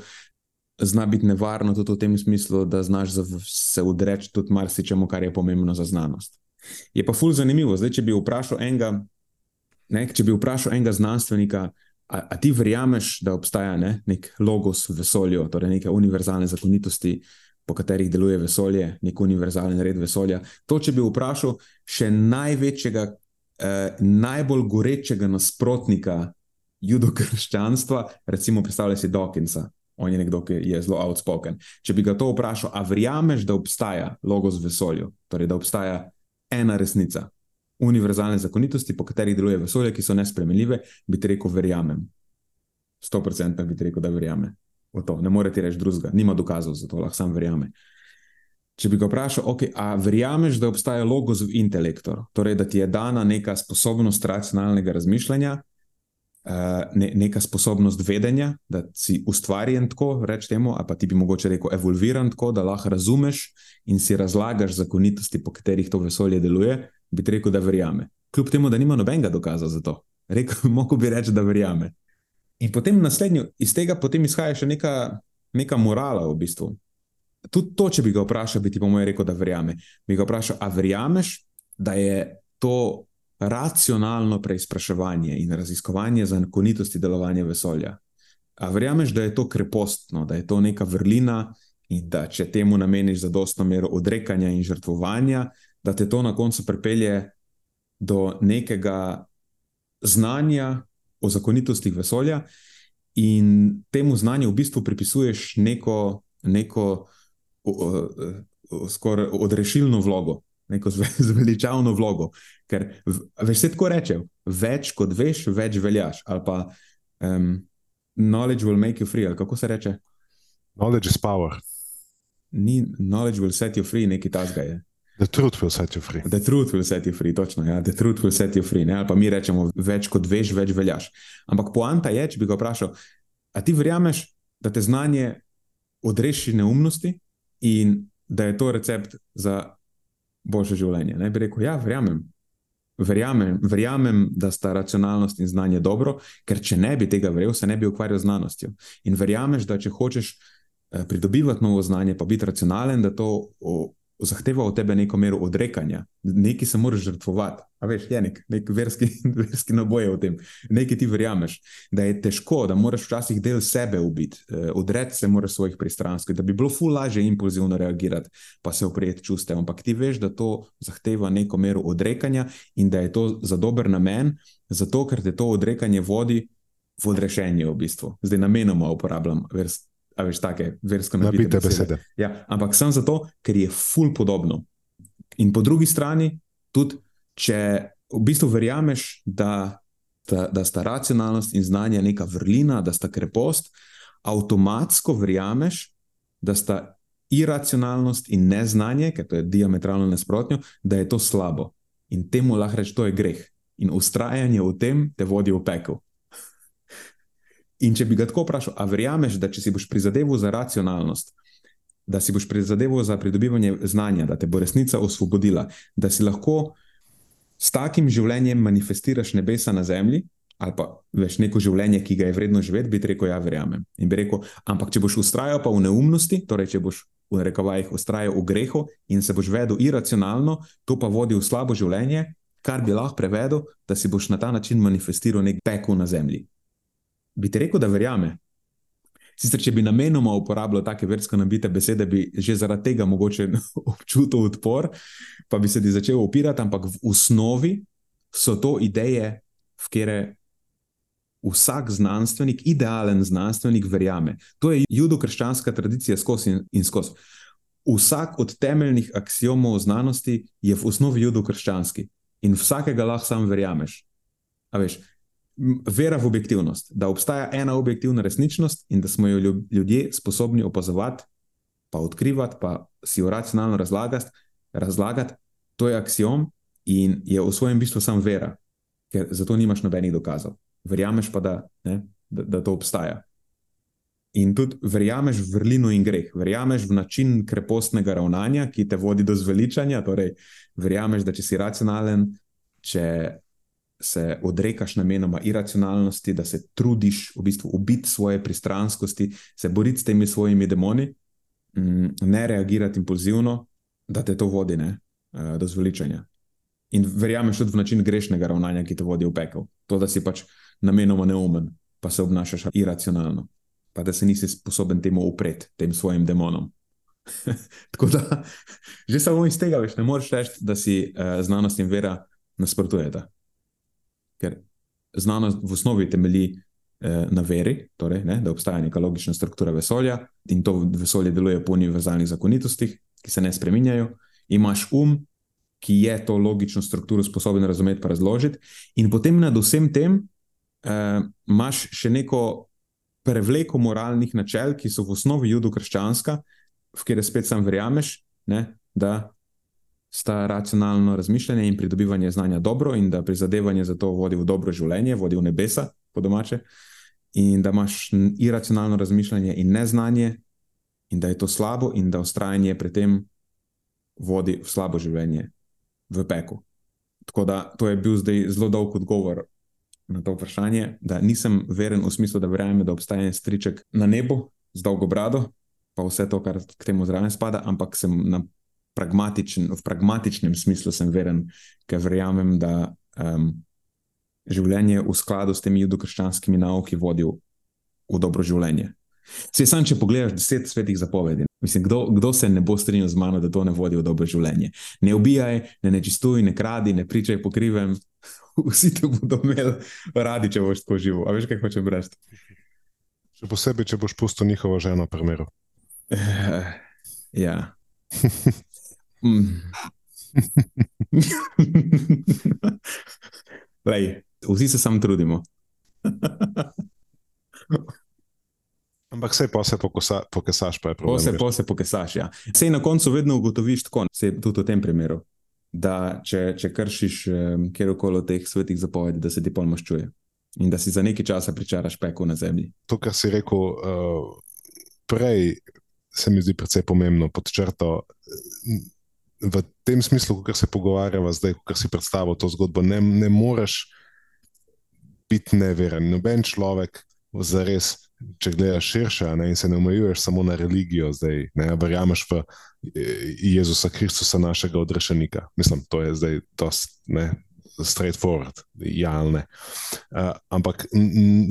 zna biti nevarno tudi v tem smislu, da znaš se odreči tudi marsičemu, kar je pomembno za znanost. Je pa fulj zanimivo, zdaj, če bi vprašal enega, ne, če bi vprašal enega znanstvenika, a, a ti verjameš, da obstaja ne, nek logos v vesolju, torej neke univerzalne zakonitosti, po katerih deluje vesolje, nek univerzalen red vesolja. To, če bi vprašal še največjega, eh, najbolj gorečega nasprotnika judokrščanstva, recimo predstavljaj si Dawkinsa, on je nekdo, ki je zelo outspoken. Če bi ga to vprašal, a verjameš, da obstaja logos v vesolju, torej da obstaja ena resnica, univerzalne zakonitosti, po katerih deluje vesolje, ki so nespremljive, bi ti rekel, verjamem. Sto procentno bi ti rekel, da verjame. Ne more ti reči drugega, nima dokazov za to, lahko sam verjame. Če bi ga vprašal, okay, a verjameš, da obstaja logos v intelektu, torej da ti je dana neka sposobnost racionalnega razmišljanja, ne, neka sposobnost vedenja, da si ustvarjen tako, rečemo, ali pa ti bi mogoče rekel evolviran tako, da lahko razumeš in si razlagaš zakonitosti, po katerih to vesolje deluje, bi rekel, da verjame. Kljub temu, da nima nobenega dokaza za to. Rekel, mogo bi reči, da verjame. In potem naslednjo, iz tega potem izhaja še neka, neka morala v bistvu. Tudi to, če bi ga vprašal, bi ti po mojem rekel, da verjame. Bi ga vprašal, a verjameš, da je to racionalno preizpraševanje in raziskovanje zakonitosti delovanja vesolja. A verjameš, da je to krepostno, da je to neka vrlina in da če temu nameniš zadostno mero odrekanja in žrtvovanja, da te to na koncu pripelje do nekega znanja o zakonitostih vesolja in temu znanju v bistvu pripisuješ neko, neko skoraj odrešilno vlogo, neko zveličavno vlogo. Ker veš, se tako reče, več kot veš, več veljaš. Ali pa um, knowledge will make you free, ali kako se reče? Knowledge is power. Ni knowledge will set you free, neki tasga je. The truth will set you free. The truth will set you free, točno. Ja. The truth will set you free. Ne? Ali pa mi rečemo, več kot veš, več veljaš. Ampak poanta je, če bi ga vprašal, a ti verjameš, da te znanje odreši neumnosti in da je to recept za boljše življenje? Ne bi rekel, ja, verjamem. Verjamem, verjamem, da sta racionalnost in znanje dobro, ker če ne bi tega verjel, se ne bi ukvarjal z znanostjo. In verjameš, da če hočeš eh, pridobivati novo znanje, pa biti racionalen, da to zahteva od tebe neko mero odrekanja, nekaj se moraš žrtvovati. A veš, je nek, nek verski, verski naboj v tem, nekaj ti verjameš, da je težko, da moraš včasih del sebe ubiti, eh, odreči se moraš svojih pristranskih, da bi bilo ful lažje impulzivno reagirati, pa se oprijeti čustev. Ampak ti veš, da to zahteva neko mero odrekanja in da je to za dober namen, zato ker te to odrekanje vodi v odrešenje v bistvu. Zdaj namenoma uporabljam vers, a veš, take versko napite besede. besede. Ja, ampak sem zato, ker je ful podobno. In po drugi strani, tudi če v bistvu verjameš, da, da, da sta racionalnost in znanje neka vrlina, da sta krepost, avtomatsko verjameš, da sta iracionalnost in neznanje, ker to je diametralno nasprotno, da je to slabo. In temu lahko rečeš, da je greh. In ustrajanje v tem te vodi v pekel. In če bi ga tako vprašal, a verjameš, da če si boš prizadeval za racionalnost, da si boš prizadeval za pridobivanje znanja, da te bo resnica osvobodila, da si lahko s takim življenjem manifestiraš nebesa na zemlji, ali pa veš neko življenje, ki ga je vredno živeti, bi rekel: Ja, verjamem. In bi rekel: Ampak če boš ustrajal pa v neumnosti, torej če boš v rekovajih ustrajal v grehu in se boš vedel iracionalno, to pa vodi v slabo življenje, kar bi lahko prevedel, da si boš na ta način manifestiral nek pekel na zemlji bi ti rekel, da verjame. Sicer, če bi namenoma uporabljal take versko nabite besede, bi že zaradi tega mogoče občutil odpor, pa bi se ti začel upirati, ampak v osnovi so to ideje, v katere vsak znanstvenik, idealen znanstvenik, verjame. To je judo-krščanska tradicija skozi in, in skozi. Vsak od temeljnih axiomov znanosti je v osnovi judo-krščanski in vsakega lahko sam verjameš. A veš, vera v objektivnost, da obstaja ena objektivna resničnost in da smo jo ljudje sposobni opazovati, pa odkrivati, pa si jo racionalno razlagati, razlagati to je axiom in je v svojem bistvu samo vera, ker za to nimaš nobenih dokazov. Verjameš pa, da, ne, da, da to obstaja. In tudi verjameš v vrlino in greh, verjameš v način krepostnega ravnanja, ki te vodi do zveličanja. Torej, verjameš, da če si racionalen, če se odrekaš namenoma iracionalnosti, da se trudiš v bistvu ubiti svoje pristranskosti, se boriti s temi svojimi demoni, mm, ne reagirati impulzivno, da te to vodi ne, eh, do zveličanja. In verjameš tudi v način grešnega ravnanja, ki te vodi v pekel. To, da si pač namenoma neumen, pa se obnašaš iracionalno, pa da se nisi sposoben temu upreti, tem svojim demonom. Tako da, že samo iz tega veš, ne moreš reči, da si uh, znanost in vera nasprotujeta ker znanost v osnovi temelji eh, na veri, torej, ne, da obstaja neka logična struktura vesolja in to vesolje deluje po univerzalnih zakonitostih, ki se ne spreminjajo. Imáš um, ki je to logično strukturo sposoben razumeti in razložiti, in potem nad vsem tem eh, imaš še neko prevleko moralnih načel, ki so v osnovi judo-krščanska, v kateri spet sam verjameš, ne, da sta racionalno razmišljanje in pridobivanje znanja dobro, in da prizadevanje za to vodi v dobro življenje, vodi v nebesa, po domače, in da imaš iracionalno razmišljanje in neznanje, in da je to slabo, in da ustrajanje pri tem vodi v slabo življenje, v peku. Tako da to je bil zdaj zelo dolg odgovor na to vprašanje, da nisem veren v smislu, da verjamem, da obstaja en striček na nebu z dolgo brado. Pa vse to, kar k temu zraven spada, ampak sem na pragmatičen, v pragmatičnem smislu sem veren, ker verjamem, da um, življenje v skladu s temi judokrščanskimi nauki vodi v, v dobro življenje. Se sam, če pogledaš deset svetih zapovedi, mislim, kdo, kdo se ne bo strinjal z mano, da to ne vodi v dobro življenje. Ne ubijaj, ne nečistuj, ne kradi, ne pričaj po krivem. Vsi te bodo imeli radi, če boš tako živel. A veš, kaj hočem reči? Še posebej, če boš pustil njihovo ženo, primeru. Uh, ja. Mm. Lej, vsi se sam trudimo. Ampak vse pa se pokosa, pokesaš, pa je problem. Vse pa se pokesaš. Ja. Sej na koncu vedno ugotoviš tako, sej tudi v tem primeru, da če, če kršiš um, kjerkoli od teh svetih zapovedi, da se ti pol maščuje in da si za nekaj časa pričaraš peko na zemlji. To, kar si rekel uh, prej, se mi zdi precej pomembno pod črto. V tem smislu, kar se pogovarjava zdaj, kar si predstavil to zgodbo, ne, ne moreš biti neveren. Noben človek, zares, če gledaš širše ne, in se ne omejuješ samo na religijo, zdaj ne verjameš v eh, Jezusa Kristusa, našega odrešenika. Mislim, to je zdaj dost, ne, straightforward, ja ali ne. Uh, ampak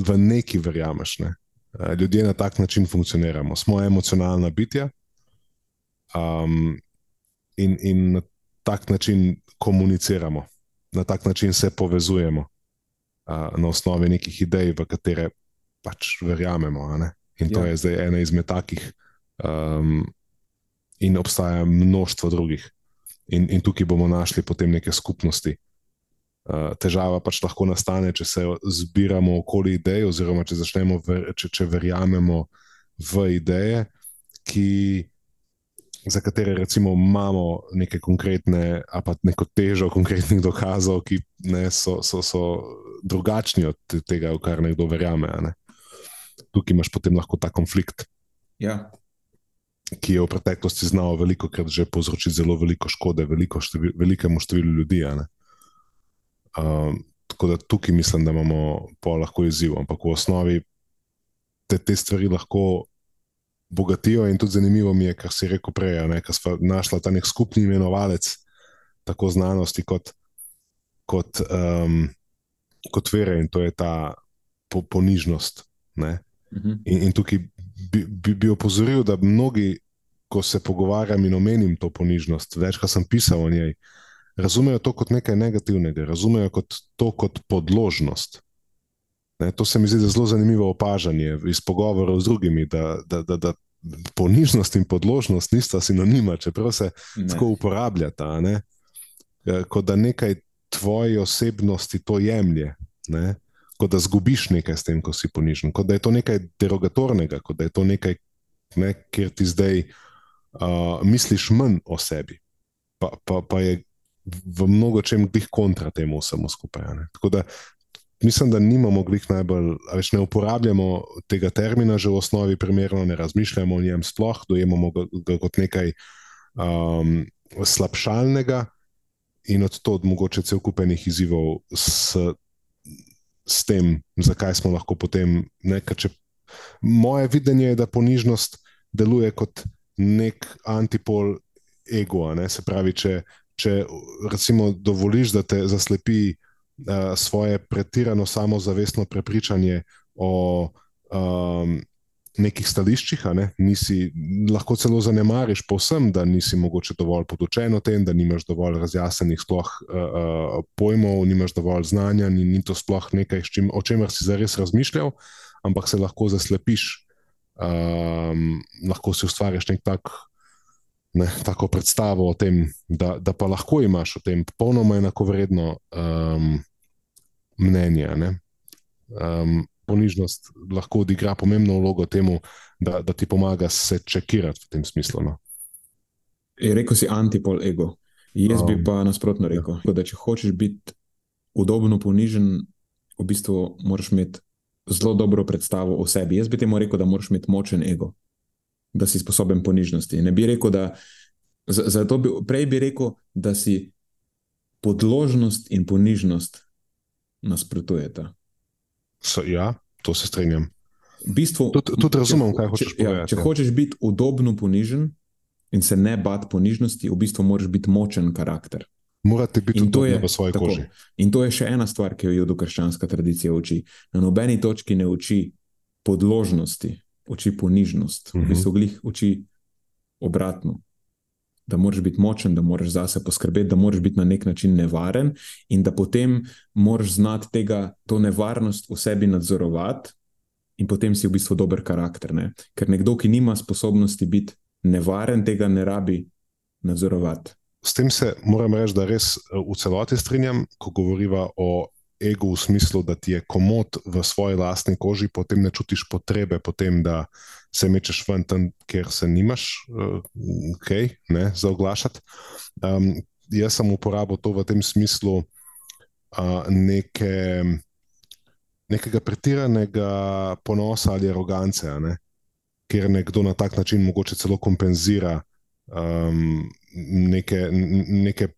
v neki verjameš. Ne. Uh, ljudje na tak način funkcioniramo, smo emocionalna bitja. Um, in, in na tak način komuniciramo, na tak način se povezujemo, uh, na osnovi nekih idej, v katere pač verjamemo. In to Ja. je zdaj ena izmed takih, um, in obstaja množstvo drugih. In, in tukaj bomo našli potem neke skupnosti. Uh, težava pač lahko nastane, če se zbiramo okoli idej, oziroma če začnemo, ver, če, če verjamemo v ideje, ki, za katere recimo imamo neke konkretne, a pa neko težo konkretnih dokazov, ki ne, so, so, so drugačni od te- tega, v kar nekdo verjame. Ne? Tukaj imaš potem lahko ta konflikt, Ja. ki je v preteklosti znal veliko krat že povzročiti zelo veliko škode veliko števil, velikemu številu ljudi. Um, tako da tukaj mislim, da imamo pa lahko izziv, ampak v osnovi te, te stvari lahko bogatijo. In tudi zanimivo mi je, kar si rekel prej, ker smo našli ta nek skupni imenovalec, tako znanosti kot, kot, um, kot vere, in to je ta po, ponižnost. Ne. Mhm. In, in tukaj bi, bi, bi opozoril, da mnogi, ko se pogovarjam in omenim to ponižnost, večkrat sem pisal o njej, razumejo to kot nekaj negativnega, razumejo kot to kot podložnost. Ne, to se mi zdi zelo zanimivo opažanje iz pogovorov z drugimi, da, da, da, da ponižnost in podložnost nista sinonima, čeprav se Ne. tako uporabljata. Ne? Eh, Kot da nekaj tvoji osebnosti to jemlje, ne? kot da zgubiš nekaj s tem, ko si ponižen, kot da je to nekaj derogatornega, kot da je to nekaj, ne, kjer ti zdaj uh, misliš manj o sebi. Pa, pa, pa je v mnogo čem glih kontra temu vsemu skupaj. ne. Tako da mislim, da nimamo glih najbolj, več ne uporabljamo tega termina že v osnovi, primerno ne razmišljamo o njem sploh, dojemamo ga, ga kot nekaj um, slabšalnega in od tod mogoče cel kupenih izzivov s, s tem, zakaj smo lahko potem nekaj. Če, moje videnje je, da ponižnost deluje kot nek antipol ego. Ne? Se pravi, če, če recimo dovoliš, da te zaslepi uh, svoje pretirano samozavestno prepričanje o um, nekih stališčih, ne? nisi, lahko celo zanemariš povsem, da nisi mogoče dovolj podučen o tem, da nimaš dovolj razjasnenih sploh uh, pojmov, nimaš dovolj znanja, ni, ni to sploh nekaj, čim, o čemer si zares razmišljal, ampak se lahko zaslepiš, um, lahko si ustvariš nek tak. Ne, tako predstavo o tem, da, da pa lahko imaš o tem popolnoma enakovredno um, mnenje. a ne. Um, ponižnost lahko odigra pomembno vlogo temu, da, da ti pomaga se čekirati v tem smislu. No. Je rekel si antipol ego. Jaz bi Um, pa nasprotno rekel, ja. da če hočeš biti udobno ponižen, v bistvu moraš imeti zelo dobro predstavo o sebi. Jaz bi temu rekel, da moraš imeti močen ego, da si sposoben ponižnosti. Ne bi rekel, da. Zato bi, prej bi rekel, da si podložnost in ponižnost nasprotujeta. So, ja, to se strinjam. V bistvu, Tudi- tudi razumem, če- kaj hočeš če, ja, povedati, Če ja. hočeš biti udobno ponižen in se ne bati ponižnosti, v bistvu moraš biti močen karakter. Morate biti tudi v svoji tako. koži. In to je še ena stvar, ki jo judokrščanska tradicija uči. Na nobeni točki ne uči podložnosti, uči ponižnost. V Mhm. bistvu glih uči obratno. Da moraš biti močen, da moraš zase poskrbeti, da moraš biti na nek način nevaren, in da potem moraš znati tega, to nevarnost v sebi nadzorovati, in potem si v bistvu dober karakter. Ne? Ker nekdo, ki nima sposobnosti biti nevaren, tega ne rabi nadzorovati. S tem se moram reči, da res eh, v celoti strinjam, ko govoriva o ego v smislu, da ti je komod v svoji lastni koži, potem ne čutiš potrebe, potem, da se mečeš ven tam, kjer se nimaš, kaj ne, za oglašati. Um, jaz sem uporabil to v tem smislu uh, neke, nekega pretiranega ponosa ali arogance, ne, ker nekdo na tak način mogoče celo kompenzira um, neke, neke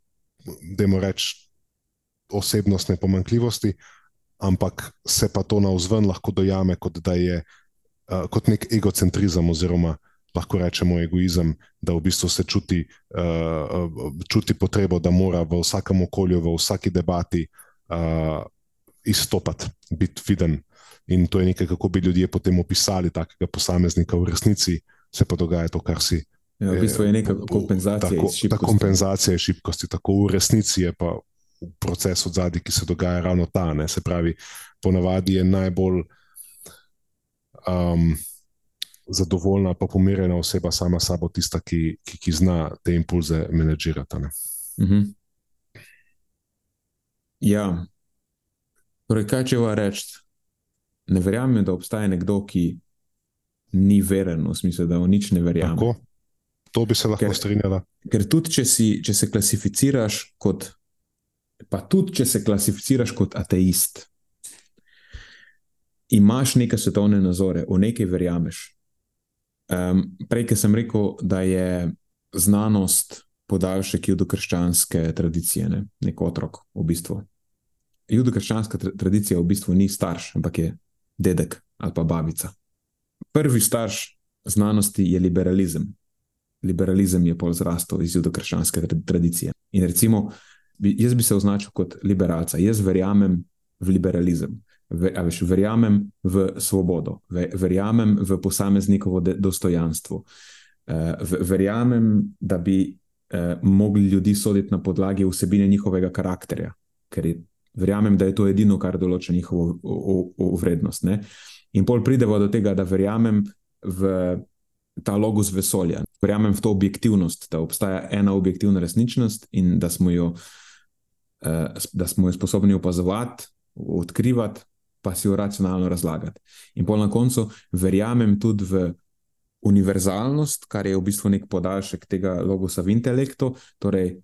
da jim rečem, osebnostne pomankljivosti, ampak se pa to na vzven lahko dojame kot da je uh, kot nek egocentrizem, oziroma lahko rečemo egoizem, da v bistvu se čuti, uh, čuti potrebo, da mora v vsakem okolju, v vsaki debati uh, izstopati, biti viden. In to je nekaj, kako bi ljudje potem opisali takega posameznika v resnici, se pa dogaja to, kar si Ja, v bistvu je neka kompenzacija. Tako, ta kompenzacija šibkosti, tako v resnici je pa proces od zadaj, ki se dogaja ravno ta. Ne? Se pravi, ponavadi je najbolj um, zadovoljna, pa pomirjena oseba sama sabo, tista, ki, ki, ki zna te impulze menedžirati. Mhm. Ja, torej, kaj če vam rečem? Ne verjamem, da obstaja nekdo, ki ni veren, v smislu, da v nič ne verjame. Tako. To bi se lahko strinjala. Ker tudi, če, si, če se klasificiraš kot, pa tudi, če se klasificiraš kot ateist, imaš neke svetovne nazore, v nekaj verjameš. Um, prej, ki sem rekel, da je znanost podaljšek judokrščanske tradicije, ne? nek otrok v bistvu. Judokrščanska tra tradicija v bistvu ni starš, ampak je dedek ali pa babica. Prvi starš znanosti je liberalizem liberalizem je pol zrastel iz judokrščanske tradicije. In recimo, jaz bi se označil kot liberalca, jaz verjamem v liberalizem, veš, verjamem v svobodo, verjamem v posameznikovo dostojanstvo, eh, verjamem, da bi eh, mogli ljudi soditi na podlagi vsebine njihovega karakterja, ker je, verjamem, da je to edino, kar določa njihovo vrednost. Ne? In pol pridemo do tega, da verjamem v ta logos vesolja. Verjamem v to objektivnost, da obstaja ena objektivna resničnost in da smo jo, uh, da smo jo sposobni opazovati, odkrivati, pa si jo racionalno razlagati. In pol na koncu verjamem tudi v univerzalnost, kar je v bistvu nek podaljšek tega logosa v intelektu, torej,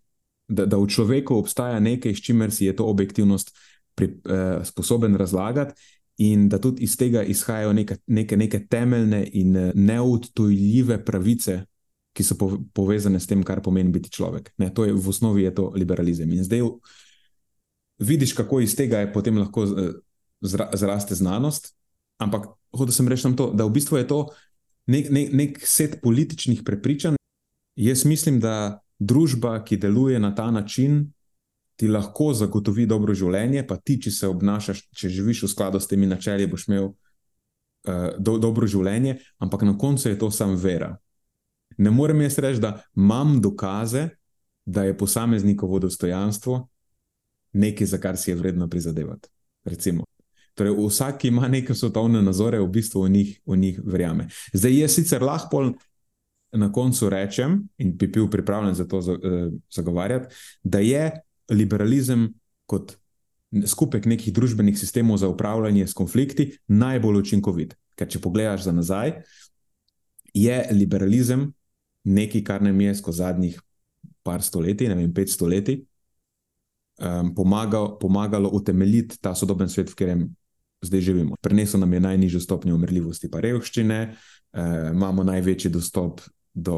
da, da v človeku obstaja nekaj, s čimer si je to objektivnost pri, uh, sposoben razlagati in da tudi iz tega izhajajo neke, neke, neke temeljne in eh, neodtujljive pravice, ki so povezane s tem, kar pomeni biti človek. Ne, to je v osnovi je to liberalizem. In zdaj vidiš, kako iz tega je potem lahko eh, zra, zraste znanost. Ampak hočem sem reči to, da v bistvu je to nek, nek, nek set političnih prepričanj. Jaz mislim, da družba, ki deluje na ta način, ti lahko zagotovi dobro življenje, pa ti, če se obnašaš, če živiš v skladu s temi načeli, boš imel uh, do, dobro življenje, ampak na koncu je to samo vera. Ne morem jaz reči, da imam dokaze, da je posameznikovo dostojanstvo nekaj, za kar si je vredno prizadevati. Recimo. Torej, vsak ima neke svetovne nazore, v bistvu v njih, v njih verjame. Zdaj, jaz sicer lahko na koncu rečem, in bi bil pripravljen za to uh, zagovarjati, da je liberalizem kot skupek nekih družbenih sistemov za upravljanje s konflikti najbolj učinkovit. Ker če pogledaš za nazaj, je liberalizem nekaj, kar nam je skozi zadnjih par stoletij, ne vem, pet stoletij, um, pomagal, pomagalo utemeljiti ta sodoben svet, v katerem zdaj živimo. Prenesel nam je najnižjo stopnjo umrljivosti, pa revščine, uh, imamo največji dostop do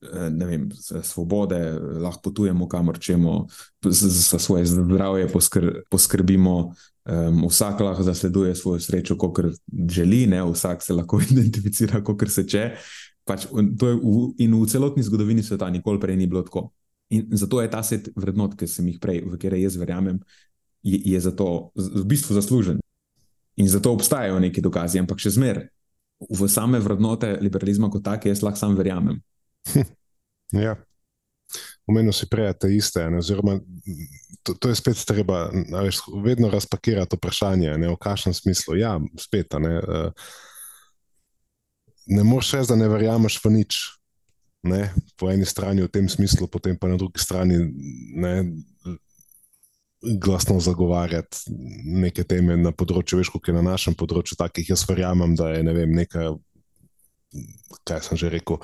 Eh, vem, svobode, lahko potujemo kamor čemo, za svoje zdravje poskr, poskrbimo. Um, vsak lahko zasleduje svojo srečo, kot želi, ne? vsak se lahko identificira, kot se če. Pač, je v, in v celotni zgodovini sveta nikoli prej ni bilo tako. In zato je ta set vrednot, ki sem jih prej, v kateri jaz verjamem, je, je zato v bistvu zaslužen. In zato obstajajo neki dokazi, ampak še zmeraj v same vrednote liberalizma kot take, jaz lahko sam verjamem. Ja. Omenil si prej, je iste. Oziroma, to, to je spet treba veš, vedno razpakirati vprašanje, ne, v kakšnem smislu. Ja, spet. Ne, uh, ne moreš reči, da ne verjameš v nič. Ne, po eni strani v tem smislu, potem pa na drugi strani ne, glasno zagovarjati neke teme na področju, veš, kot je na našem področju, takih jaz verjamem, da je ne vem, neka. Kaj sem že rekel,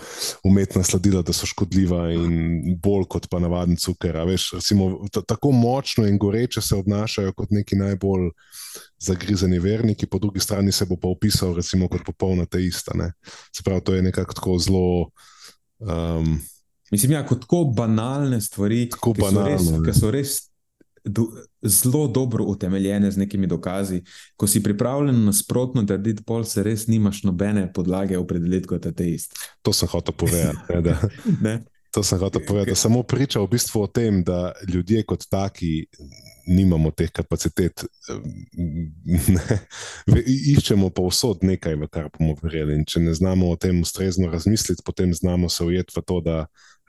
umetna sladila, da so škodljiva in bolj kot pa navaden cuker. Veš, recimo, tako močno in goreče se obnašajo kot neki najbolj zagrizeni verniki, po drugi strani se bo pa opisal recimo, kot popolna teista. Ne? Se pravi, to je nekako tako zelo. Um, Mislim, ja, so tako banalne stvari, Tako ki so banalne, res, ki so res do, zelo dobro utemeljene z nekimi dokazi. Ko si pripravljen nasprotno trditi, pol se res nimaš nobene podlage opredeliti kot ateist. to sem hotel povedati. Ne, Ne? To sem hotel povedati. Da samo priča v bistvu o tem, da ljudje kot taki nimamo teh kapacitet. Iščemo pa vsod nekaj, v kar bomo verjeli. In če ne znamo o tem ustrezno razmisliti, potem znamo se ujeti v to, da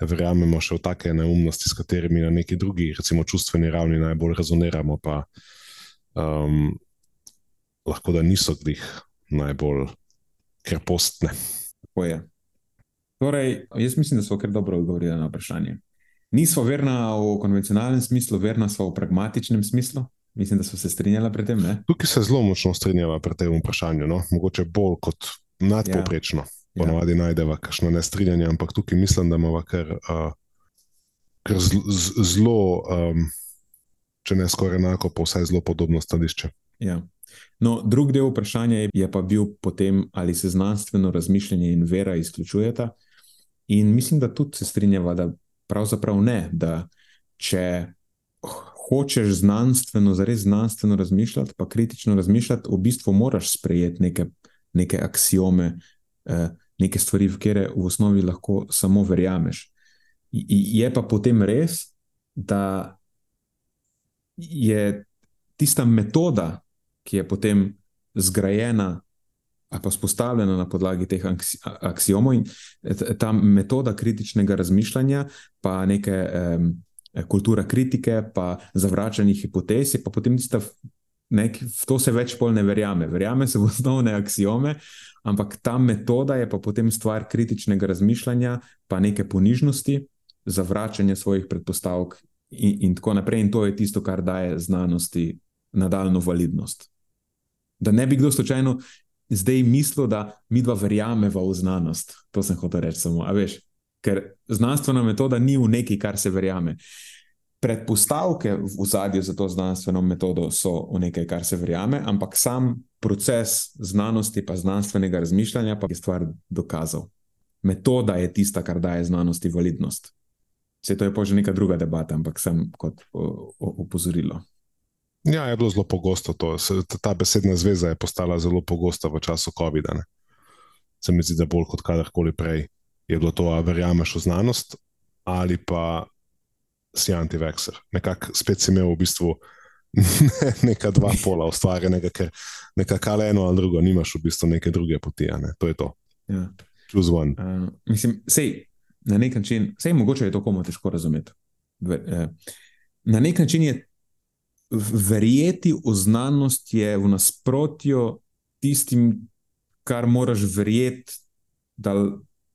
verjamemo še v take neumnosti, s katerimi na neki drugi, recimo čustveni ravni, najbolj rezoniramo. Pa um, lahko da niso glih najbolj krepostne. Tako je. Torej, jaz mislim, da smo kar dobro odgovorili na vprašanje. Nismo verna v konvencionalnem smislu, verna smo v pragmatičnem smislu. Mislim, da smo se strinjali pri tem. Ne? Tukaj se zelo močno strinjava pri tem vprašanju, no? mogoče bolj kot nadpovprečno. Ja. Ponavadi ja. najdemo kakšno nestrinjanje, ampak tukaj mislim, da imamo kar, uh, kar zelo, um, če ne skoraj enako, pa vsaj zelo podobno stališče. Ja. No, drug del vprašanja je- je pa bil potem, ali se znanstveno razmišljanje in vera izključujeta. In mislim, da tudi se strinjava, da pravzaprav ne. Da če hočeš znanstveno, zares znanstveno razmišljati, pa kritično razmišljati, v bistvu moraš sprejeti neke, neke aksiome, eh, neke stvari, v katere v osnovi lahko samo verjameš. Je pa potem res, da je tista metoda, ki je potem zgrajena ali pa spostavljena na podlagi teh aksi- a- aksiomov, in t- ta metoda kritičnega razmišljanja, pa neke um, kultura kritike, pa zavračanje hipotez, pa potem tista. Nek, v to se več pol ne verjame. Verjame se v osnovne aksiome, ampak ta metoda je pa potem stvar kritičnega razmišljanja, pa neke ponižnosti, zavračanja svojih predpostavk in, in tako naprej. In to je tisto, kar daje znanosti nadaljno validnost. Da ne bi kdo slučajno zdaj mislil, da mi dva verjameva v znanost. To sem hotel reči samo. A veš, ker znanstvena metoda ni v neki, kar se verjame. Predpostavke v zadju za to znanstveno metodo so v nekaj, kar se verjame, ampak sam proces znanosti, pa znanstvenega razmišljanja, pa je stvar dokazov. Metoda je tista, kar daje znanosti validnost. Vse to je pa že neka druga debata, ampak sem kot opozorilo. Ja, je bilo zelo pogosto to. Ta besedna zveza je postala zelo pogosta v času COVID-a. Se mi zdi, da bolj kot kadarkoli prej je bilo to, a verjameš v znanost ali pa si antivexer. Nekako spet si imel v bistvu neka dva pola ustvarjenega, ker nekako ali eno ali drugo, nimaš v bistvu neke druge poti. Ne? To je to. Ja. Choose one. Uh, mislim, sej, na nek način, sej mogoče je to komu težko razumeti. Ver, eh, na nek način je v- verjeti v znanost je v nasprotju tistim, kar moraš verjeti, da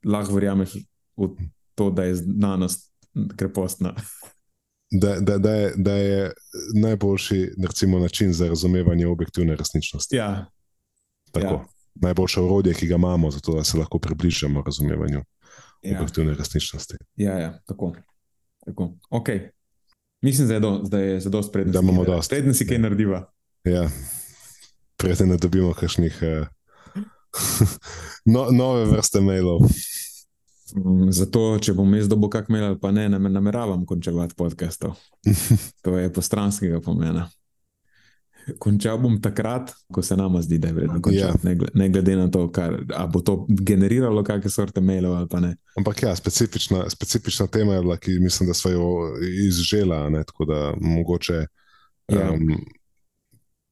lahko verjameš v to, da je znanost krepostna. Da, da, da, je, da je najboljši recimo, način za razumevanje objektivne resničnosti. Ja, Tako. Ja. Najboljše orodje, ki ga imamo, zato da se lahko približamo razumevanju ja, objektivne resničnosti. ja, ja tako. tako. Okay. Mislim, da je, do, da je zadost prednosti. Da imamo dosti. Prednosti si kaj narediva. Ja. Preden ne dobimo kakšnih eh, no, nove vrste mailov. Mm, Zato, če bom jaz dobil kak mail ali pa ne, ne nameravam končevati podcastov. To je postranskega pomena. Končal bom takrat, ko se nama zdi, da je vredno končati, Ja. ne, ne glede na to, kar, a bo to generiralo kakšne sorte mailov ali pa ne. Ampak ja, specifična, specifična tema je bila, ki mislim, da so jo izžela, ne, tako da mogoče Ja. um,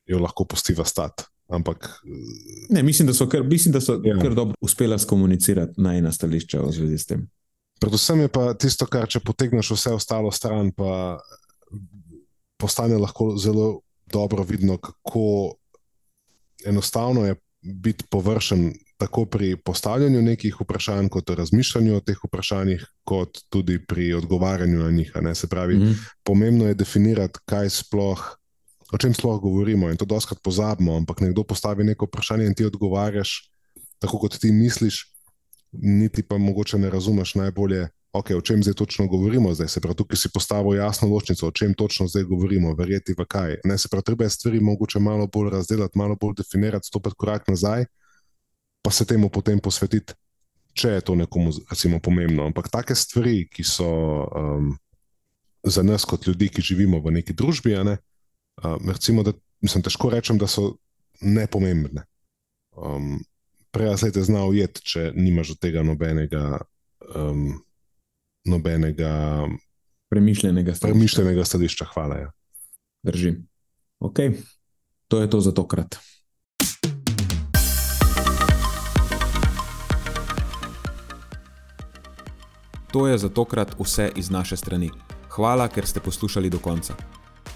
jo lahko pustiva stati. Ampak Ne, mislim, da so kar, mislim, da so Ja. kar dobro uspela skomunicirati najna stališča v zvezi s tem. Predvsem je pa tisto, kar če potegneš vse ostalo stran, pa postane lahko zelo dobro vidno, kako enostavno je biti površen tako pri postavljanju nekih vprašanj, kot razmišljanju o teh vprašanjih, kot tudi pri odgovarjanju na njih. Se pravi, mm -hmm. pomembno je definirati, kaj sploh. O čem sploh govorimo, in to doskrat pozabimo, ampak nekdo postavi neko vprašanje in ti odgovarjaš, tako kot ti misliš, niti pa mogoče ne razumeš najbolje, okay, o čem zdaj točno govorimo. Zdaj se pravi, tukaj si postavil jasno ločnico, o čem točno zdaj govorimo, verjeti v kaj. Ne se pravi, treba je stvari mogoče malo bolj razdeliti, malo bolj definirati, stopiti korak nazaj pa se temu potem posvetiti, če je to nekomu recimo, pomembno. Ampak take stvari, ki so um, za nas, kot ljudi, ki živimo v neki družbi, ne, uh, recimo, da mislim, težko rečem, da so nepomembne. Um, Prej se je znal ujeti, če nimaš od tega nobenega. Um, nobenega premišljenega stališča. Premišljenega stališča. Hvala. Ja. Drži. Ok, to je to za tokrat. To je za tokrat vse iz naše strani. Hvala, ker ste poslušali do konca.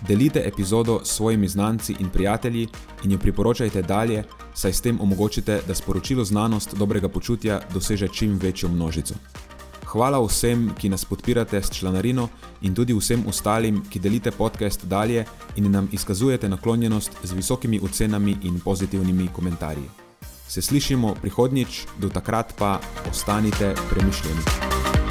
Delite epizodo s svojimi znanci in prijatelji in jo priporočajte dalje, saj s tem omogočite, da sporočilo znanost dobrega počutja doseže čim večjo množico. Hvala vsem, ki nas podpirate s članarino in tudi vsem ostalim, ki delite podcast dalje in nam izkazujete naklonjenost z visokimi ocenami in pozitivnimi komentarji. Se slišimo prihodnjič, do takrat pa ostanite premišljeni.